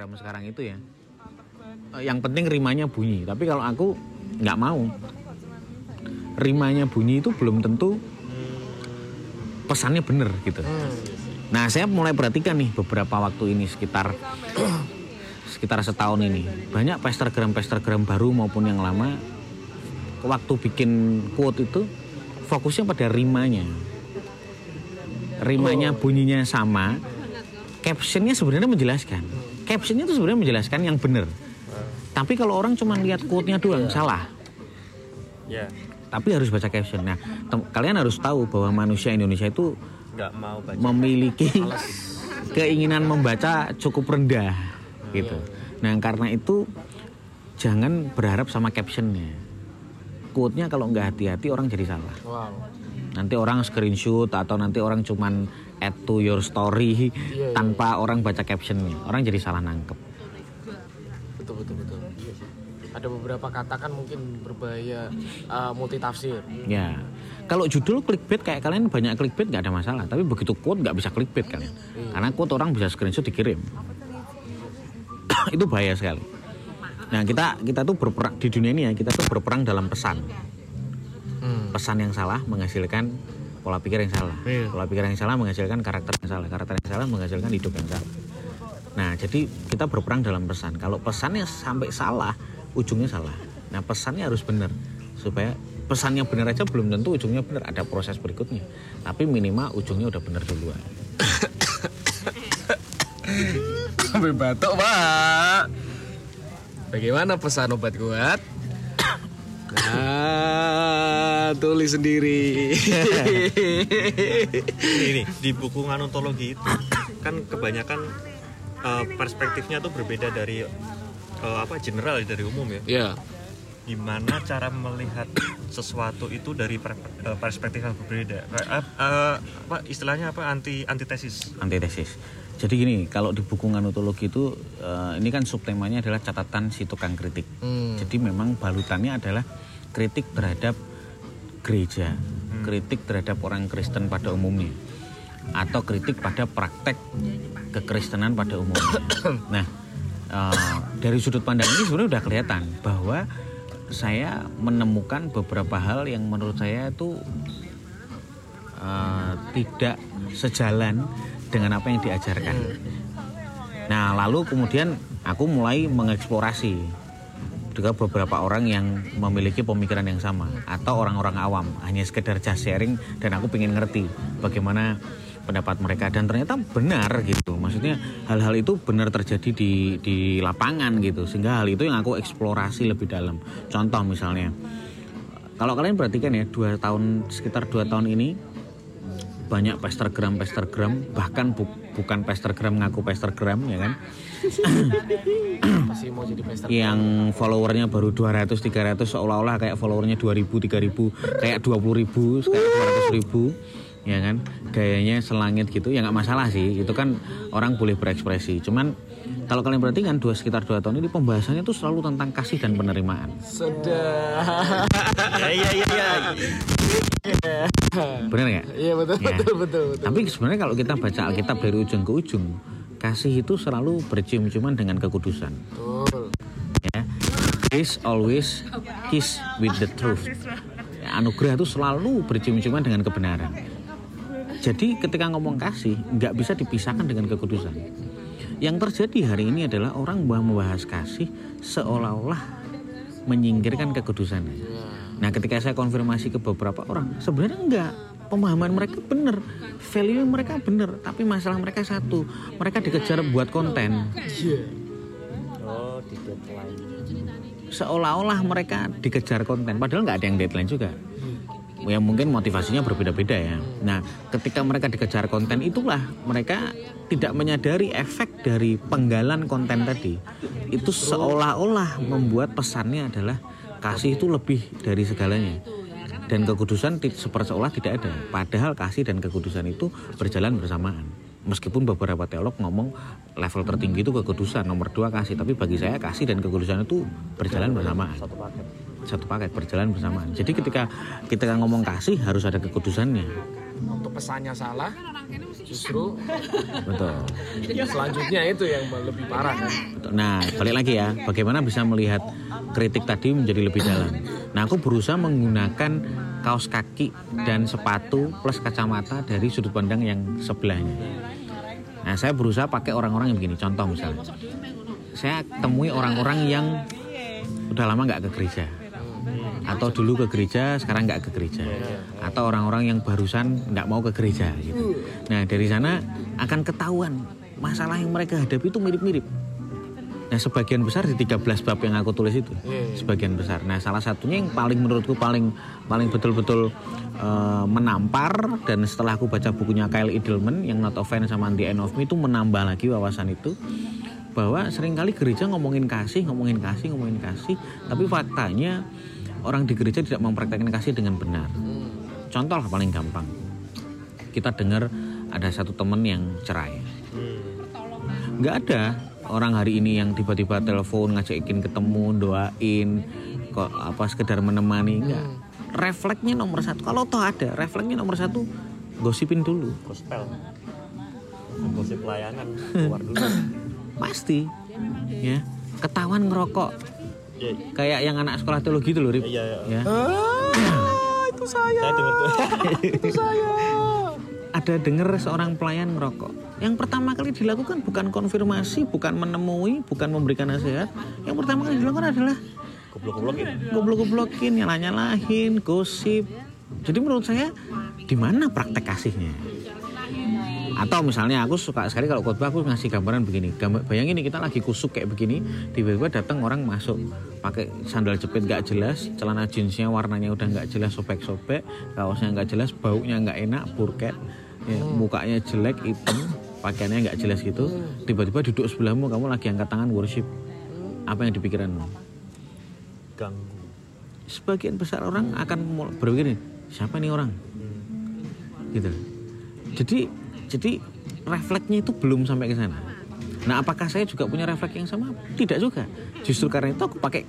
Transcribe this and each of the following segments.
Instagram sekarang itu ya. Eh, yang penting rimanya bunyi. Tapi kalau aku nggak mau. Rimanya bunyi itu belum tentu pesannya bener gitu. Nah saya mulai perhatikan nih beberapa waktu ini sekitar sekitar setahun ini. Banyak pestagram pestagram baru maupun yang lama waktu bikin quote itu fokusnya pada rimanya. Rimanya bunyinya sama. Captionnya sebenarnya menjelaskan. Captionnya itu sebenarnya menjelaskan yang benar. Tapi kalau orang cuma lihat quote-nya doang salah. Ya, tapi harus baca caption. Nah kalian harus tahu bahwa manusia Indonesia itu nggak mau baca. memiliki keinginan membaca cukup rendah gitu. Nah karena itu jangan berharap sama captionnya. Quote-nya kalau nggak hati-hati orang jadi salah. Wow. Nanti orang screenshot atau nanti orang cuman add to your story Iya, iya. tanpa orang baca captionnya. Orang jadi salah nangkep. Betul betul betul. Ada beberapa kata kan mungkin berbahaya uh, multitafsir. Ya, kalau judul clickbait kayak kalian banyak clickbait nggak ada masalah. Tapi begitu quote nggak bisa clickbait kalian. Karena quote orang bisa screenshot dikirim. Itu bahaya sekali. Nah kita kita tuh berperang di dunia ini ya kita tuh berperang dalam pesan. Hmm. Pesan yang salah menghasilkan pola pikir yang salah. Iya. Pola pikir yang salah menghasilkan karakter yang salah. Karakter yang salah menghasilkan hidup yang salah. Nah jadi kita berperang dalam pesan. Kalau pesannya sampai salah, ujungnya salah. Nah pesannya harus benar supaya pesannya benar aja belum tentu ujungnya benar. Ada proses berikutnya. Tapi minimal ujungnya udah benar duluan. Sampai batuk pak. Bagaimana pesan obat kuat? Nah, tulis sendiri. ini di buku nganotologi itu kan kebanyakan eh, perspektifnya tuh berbeda dari eh, apa general dari umum ya. ya. Gimana cara melihat sesuatu itu dari per- eh, perspektif yang berbeda. Eh, eh, apa istilahnya apa anti antitesis. antitesis. Jadi gini, kalau di buku nganotologi itu eh, ini kan subtemanya adalah catatan si tukang kritik. Hmm. Jadi memang balutannya adalah kritik terhadap gereja, kritik terhadap orang Kristen pada umumnya, atau kritik pada praktek kekristenan pada umumnya. nah, eh, dari sudut pandang ini sebenarnya udah kelihatan bahwa saya menemukan beberapa hal yang menurut saya itu eh, tidak sejalan dengan apa yang diajarkan. Nah, lalu kemudian aku mulai mengeksplorasi juga beberapa orang yang memiliki pemikiran yang sama atau orang-orang awam hanya sekedar just sharing dan aku pengen ngerti bagaimana pendapat mereka. Dan ternyata benar gitu maksudnya hal-hal itu benar terjadi di di lapangan gitu sehingga hal itu yang aku eksplorasi lebih dalam. Contoh misalnya kalau kalian perhatikan ya dua tahun sekitar dua tahun ini banyak pestergram pestergram bahkan bu- bukan pestergram ngaku pestergram ya kan? Masih mau jadi pesta. yang followernya baru 200 300 seolah-olah kayak followernya 2000 3000 kayak 20.000 kayak 200.000 ya kan? Gayanya selangit gitu ya nggak masalah sih. Itu kan orang boleh berekspresi. Cuman kalau kalian perhatikan dua sekitar dua tahun ini pembahasannya tuh selalu tentang kasih dan penerimaan. Sudah. Ya iya iya iya. bener nggak Iya betul Ya. betul betul betul. Tapi sebenarnya kalau kita baca Alkitab dari ujung ke ujung, kasih itu selalu bercium-ciuman dengan kekudusan. Betul. Ya, grace always kiss with the truth. Anugerah itu selalu bercium-ciuman dengan kebenaran. Jadi ketika ngomong kasih, nggak bisa dipisahkan dengan kekudusan. Yang terjadi hari ini adalah orang membahas kasih seolah-olah menyingkirkan kekudusannya. Nah, ketika saya konfirmasi ke beberapa orang, sebenarnya enggak. Pemahaman mereka benar, value mereka benar, tapi masalah mereka satu, mereka dikejar buat konten. Oh, di deadline. Seolah-olah mereka dikejar konten, padahal nggak ada yang deadline juga. Ya mungkin motivasinya berbeda-beda ya. Nah, ketika mereka dikejar konten itulah mereka tidak menyadari efek dari penggalan konten tadi. Itu seolah-olah membuat pesannya adalah kasih itu lebih dari segalanya. Dan kekudusan ti- seperti seolah tidak ada. Padahal kasih dan kekudusan itu berjalan bersamaan. meskipun beberapa teolog ngomong level tertinggi itu kekudusan nomor dua kasih tapi bagi saya kasih dan kekudusan itu berjalan bersamaan satu paket satu paket berjalan bersamaan jadi ketika kita ngomong kasih harus ada kekudusannya pesannya salah justru betul selanjutnya itu yang lebih parah kan Betul. Nah, balik lagi ya, bagaimana bisa melihat kritik tadi menjadi lebih dalam. Nah, aku berusaha menggunakan kaos kaki dan sepatu plus kacamata dari sudut pandang yang sebelahnya. Nah, saya berusaha pakai orang-orang yang begini. Contoh misalnya, saya temui orang-orang yang udah lama nggak ke gereja, atau dulu ke gereja sekarang nggak ke gereja, atau orang-orang yang barusan nggak mau ke gereja. Gitu. Nah, dari sana akan ketahuan masalah yang mereka hadapi itu mirip-mirip. Nah sebagian besar di 13 bab yang aku tulis itu Sebagian besar Nah salah satunya yang paling menurutku paling paling betul-betul eh, menampar Dan setelah aku baca bukunya Kyle Idleman Yang Not Offense sama The End of Me itu menambah lagi wawasan itu Bahwa sering kali gereja ngomongin kasih, ngomongin kasih, ngomongin kasih Tapi faktanya orang di gereja tidak mempraktekkan kasih dengan benar. Contoh lah paling gampang. Kita dengar ada satu temen yang cerai. Nggak ada orang hari ini yang tiba-tiba telepon ngajakin ketemu doain kok apa sekedar menemani. Enggak refleksnya nomor satu. Kalau toh ada refleksnya nomor satu gosipin dulu. Gospel. Gosip pelayanan keluar dulu. Pasti. Ya. Ketahuan ngerokok ya, kayak yang anak sekolah teologi itu loh Rip. Iya iya. Ya. Itu saya. Saya dengar tuh. Itu saya. Ada denger seorang pelayan ngerokok. Yang pertama kali dilakukan bukan konfirmasi bukan menemui bukan memberikan nasihat. Yang pertama kali dilakukan adalah goblok-goblok ya goblok-goblokin, nyala-nyalahin, gosip. Jadi menurut saya di mana praktek kasihnya? Atau misalnya aku suka sekali kalau khotbah aku ngasih gambaran begini. Gambar, bayangin nih kita lagi kusuk kayak begini, tiba-tiba datang orang masuk pakai sandal jepit gak jelas, celana jeansnya warnanya udah nggak jelas sobek-sobek, kaosnya nggak jelas, baunya nggak enak, burket, ya, mukanya jelek, hitam, pakaiannya nggak jelas gitu. Tiba-tiba duduk sebelahmu, kamu lagi angkat tangan worship. Apa yang dipikiranmu? ganggu sebagian besar orang akan berpikir siapa nih orang gitu jadi jadi refleksnya itu belum sampai ke sana. Nah apakah saya juga punya refleks yang sama? Tidak juga. Justru karena itu aku pakai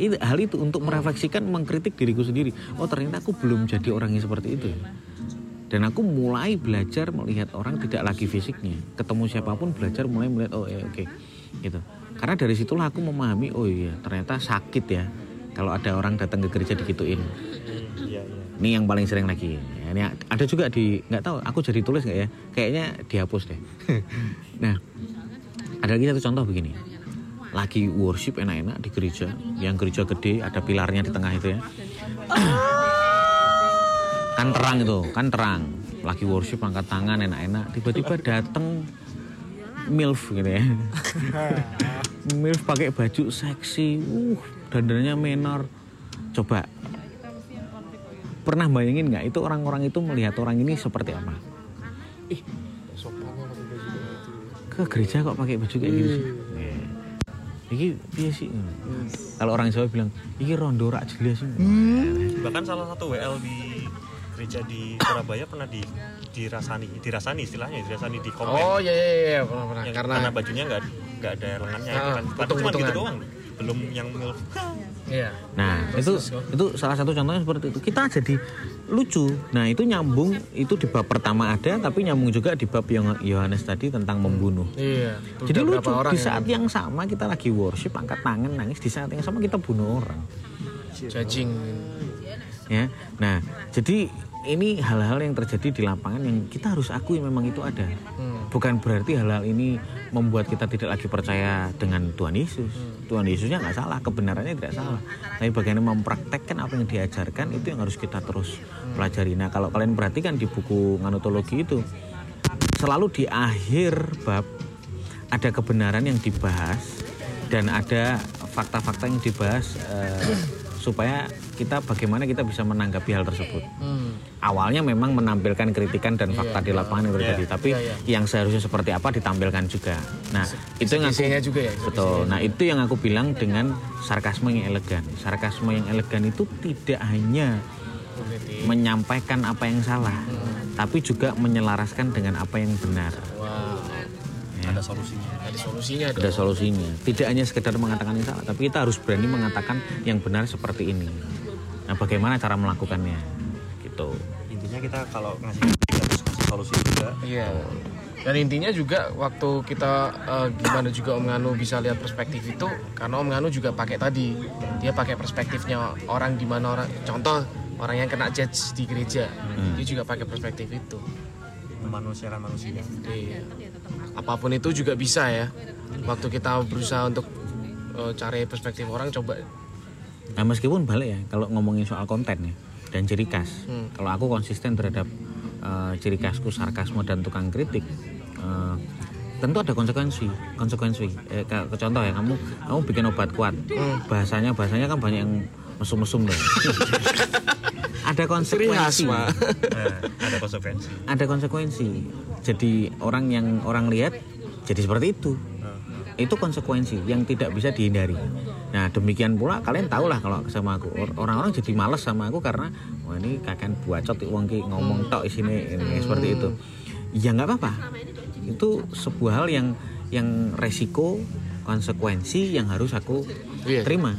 itu, hal itu untuk merefleksikan mengkritik diriku sendiri. Oh ternyata aku belum jadi orang yang seperti itu. Dan aku mulai belajar melihat orang tidak lagi fisiknya. Ketemu siapa pun belajar mulai melihat oh ya oke gitu. Karena dari situlah aku memahami oh iya ternyata sakit ya kalau ada orang datang ke gereja digituin. iya ini yang paling sering lagi. Ini ada juga di nggak tahu aku jadi tulis nggak ya? Kayaknya dihapus deh. Nah ada lagi satu contoh begini. Lagi worship enak-enak di gereja. Yang gereja gede ada pilarnya di tengah itu ya. Kan terang itu kan terang. Lagi worship angkat tangan enak-enak. Tiba-tiba dateng milf gitu ya. Milf pakai baju seksi. Uh dandannya menor coba pernah bayangin nggak itu orang-orang itu melihat orang ini seperti apa? Ih sopannya pakai baju kayak ke gereja kok pakai baju kayak gitu sih? Iki piye sih? Kalau orang Jawa bilang, iki rondo rak jelas sih. bahkan salah satu WL di gereja di Surabaya pernah di dirasani dirasani istilahnya dirasani di komen. Oh iya iya iya pernah pernah. Yang, karena karena bajunya nggak nggak ada lengannya itu Ah, kan. Untung- cuma gitu untungan. doang belum yang milf iya Nah, itu itu salah satu contohnya seperti itu. Kita jadi lucu. Nah, itu nyambung itu di bab pertama ada, tapi nyambung juga di bab yang Yohanes tadi tentang membunuh. iya Jadi Udah lucu orang di yang saat yang sama kita lagi worship angkat tangan nangis di saat yang sama kita bunuh orang. judging Ya. Nah, jadi ini hal-hal yang terjadi di lapangan yang kita harus akui memang itu ada. Hmm. Bukan berarti hal-hal ini membuat kita tidak lagi percaya dengan Tuhan Yesus. Tuhan Yesusnya nggak salah, kebenarannya tidak salah. Tapi bagaimana mempraktekkan apa yang diajarkan itu yang harus kita terus pelajari. Nah, kalau kalian perhatikan di buku nganotologi itu selalu di akhir bab ada kebenaran yang dibahas dan ada fakta-fakta yang dibahas eh, supaya kita bagaimana kita bisa menanggapi hal tersebut. hmm. Awalnya memang menampilkan kritikan dan fakta di lapangan yang terjadi, tapi Iya, yang seharusnya seperti apa ditampilkan juga. Nah, itu yang aku juga ya betul. Nah, itu yang aku bilang dengan sarkasme yang elegan. Sarkasme yang elegan itu tidak hanya menyampaikan apa yang salah, tapi juga menyelaraskan dengan apa yang benar. Wah, ada solusinya. Ada solusinya ada dong. solusinya. Tidak hanya sekedar mengatakan yang salah tapi kita harus berani mengatakan yang benar seperti ini. Nah bagaimana cara melakukannya? Gitu. Intinya kita kalau ngasih solusi juga. Iya. Dan intinya juga waktu kita eh, gimana juga Om Nganu bisa lihat perspektif itu karena Om Nganu juga pakai tadi. Dia pakai perspektifnya orang di mana orang contoh orang yang kena judge di gereja. Dia juga pakai perspektif itu. Memanusiakan manusia Iya. Apa pun itu juga bisa ya. Waktu kita berusaha untuk eh, cari perspektif orang coba. Nah meskipun balik ya kalau ngomongin soal konten ya dan ciri khas. Hmm. kalau aku konsisten terhadap eh, ciri khasku sarkasme dan tukang kritik eh, tentu ada konsekuensi konsekuensi. Eh, ke, ke contoh ya kamu kamu bikin obat kuat. Bahasanya bahasanya kan banyak yang mesum-mesum deh ada konsekuensi nah, ada konsekuensi ada konsekuensi jadi orang yang orang lihat jadi seperti itu itu konsekuensi yang tidak bisa dihindari. Nah demikian pula kalian tahu lah kalau sama aku Or- orang-orang jadi males sama aku karena wah ini kakek buacot wong ki ngomong tok sini ini seperti itu. Ya nggak apa-apa. Itu sebuah hal yang yang resiko konsekuensi yang harus aku Iya. terima.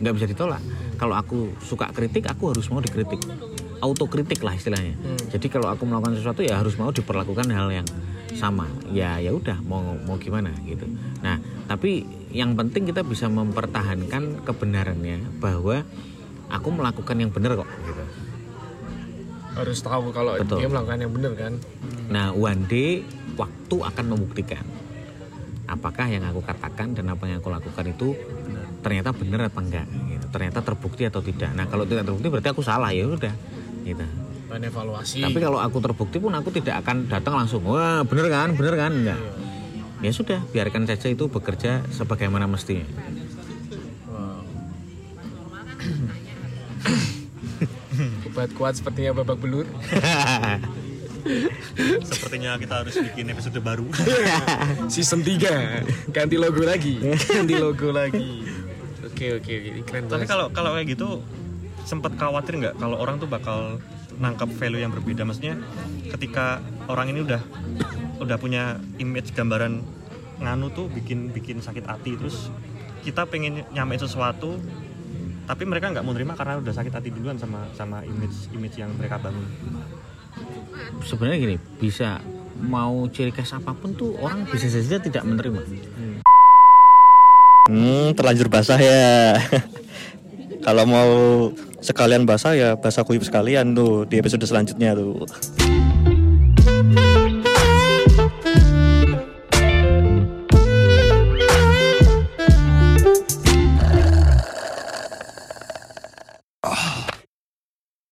Nggak bisa ditolak. Kalau aku suka kritik, aku harus mau dikritik. Autokritik lah istilahnya. Jadi kalau aku melakukan sesuatu ya harus mau diperlakukan hal yang sama. Ya ya udah mau mau gimana gitu. Nah, tapi yang penting kita bisa mempertahankan kebenarannya bahwa aku melakukan yang benar kok gitu. harus tahu kalau Betul. dia melakukan yang benar kan. Nah, one day waktu akan membuktikan apakah yang aku katakan dan apa yang aku lakukan itu ternyata benar apa enggak gitu. Ternyata terbukti atau tidak. Nah, kalau tidak terbukti berarti aku salah ya udah gitu. Dan evaluasi. Tapi kalau aku terbukti pun aku tidak akan datang langsung, wah bener kan, bener kan, enggak. Ya sudah, biarkan saja itu bekerja sebagaimana mestinya. Wow. Obat kuat sepertinya babak belur. sepertinya kita harus bikin episode baru Season 3 ganti logo lagi. Ganti logo lagi. Oke oke keren tapi kalau kalau kayak gitu sempat khawatir nggak kalau orang tuh bakal nangkap value yang berbeda? Maksudnya ketika orang ini udah udah punya image gambaran nganu tuh bikin bikin sakit hati terus kita pengen nyamain sesuatu tapi mereka nggak mau terima karena udah sakit hati duluan sama sama image image yang mereka bangun. Sebenarnya gini, bisa mau ciri khas apa pun tuh orang bisa saja tidak menerima. Hmm, terlanjur basah ya. Kalau mau sekalian basah ya basah kuyup sekalian tuh di episode selanjutnya tuh.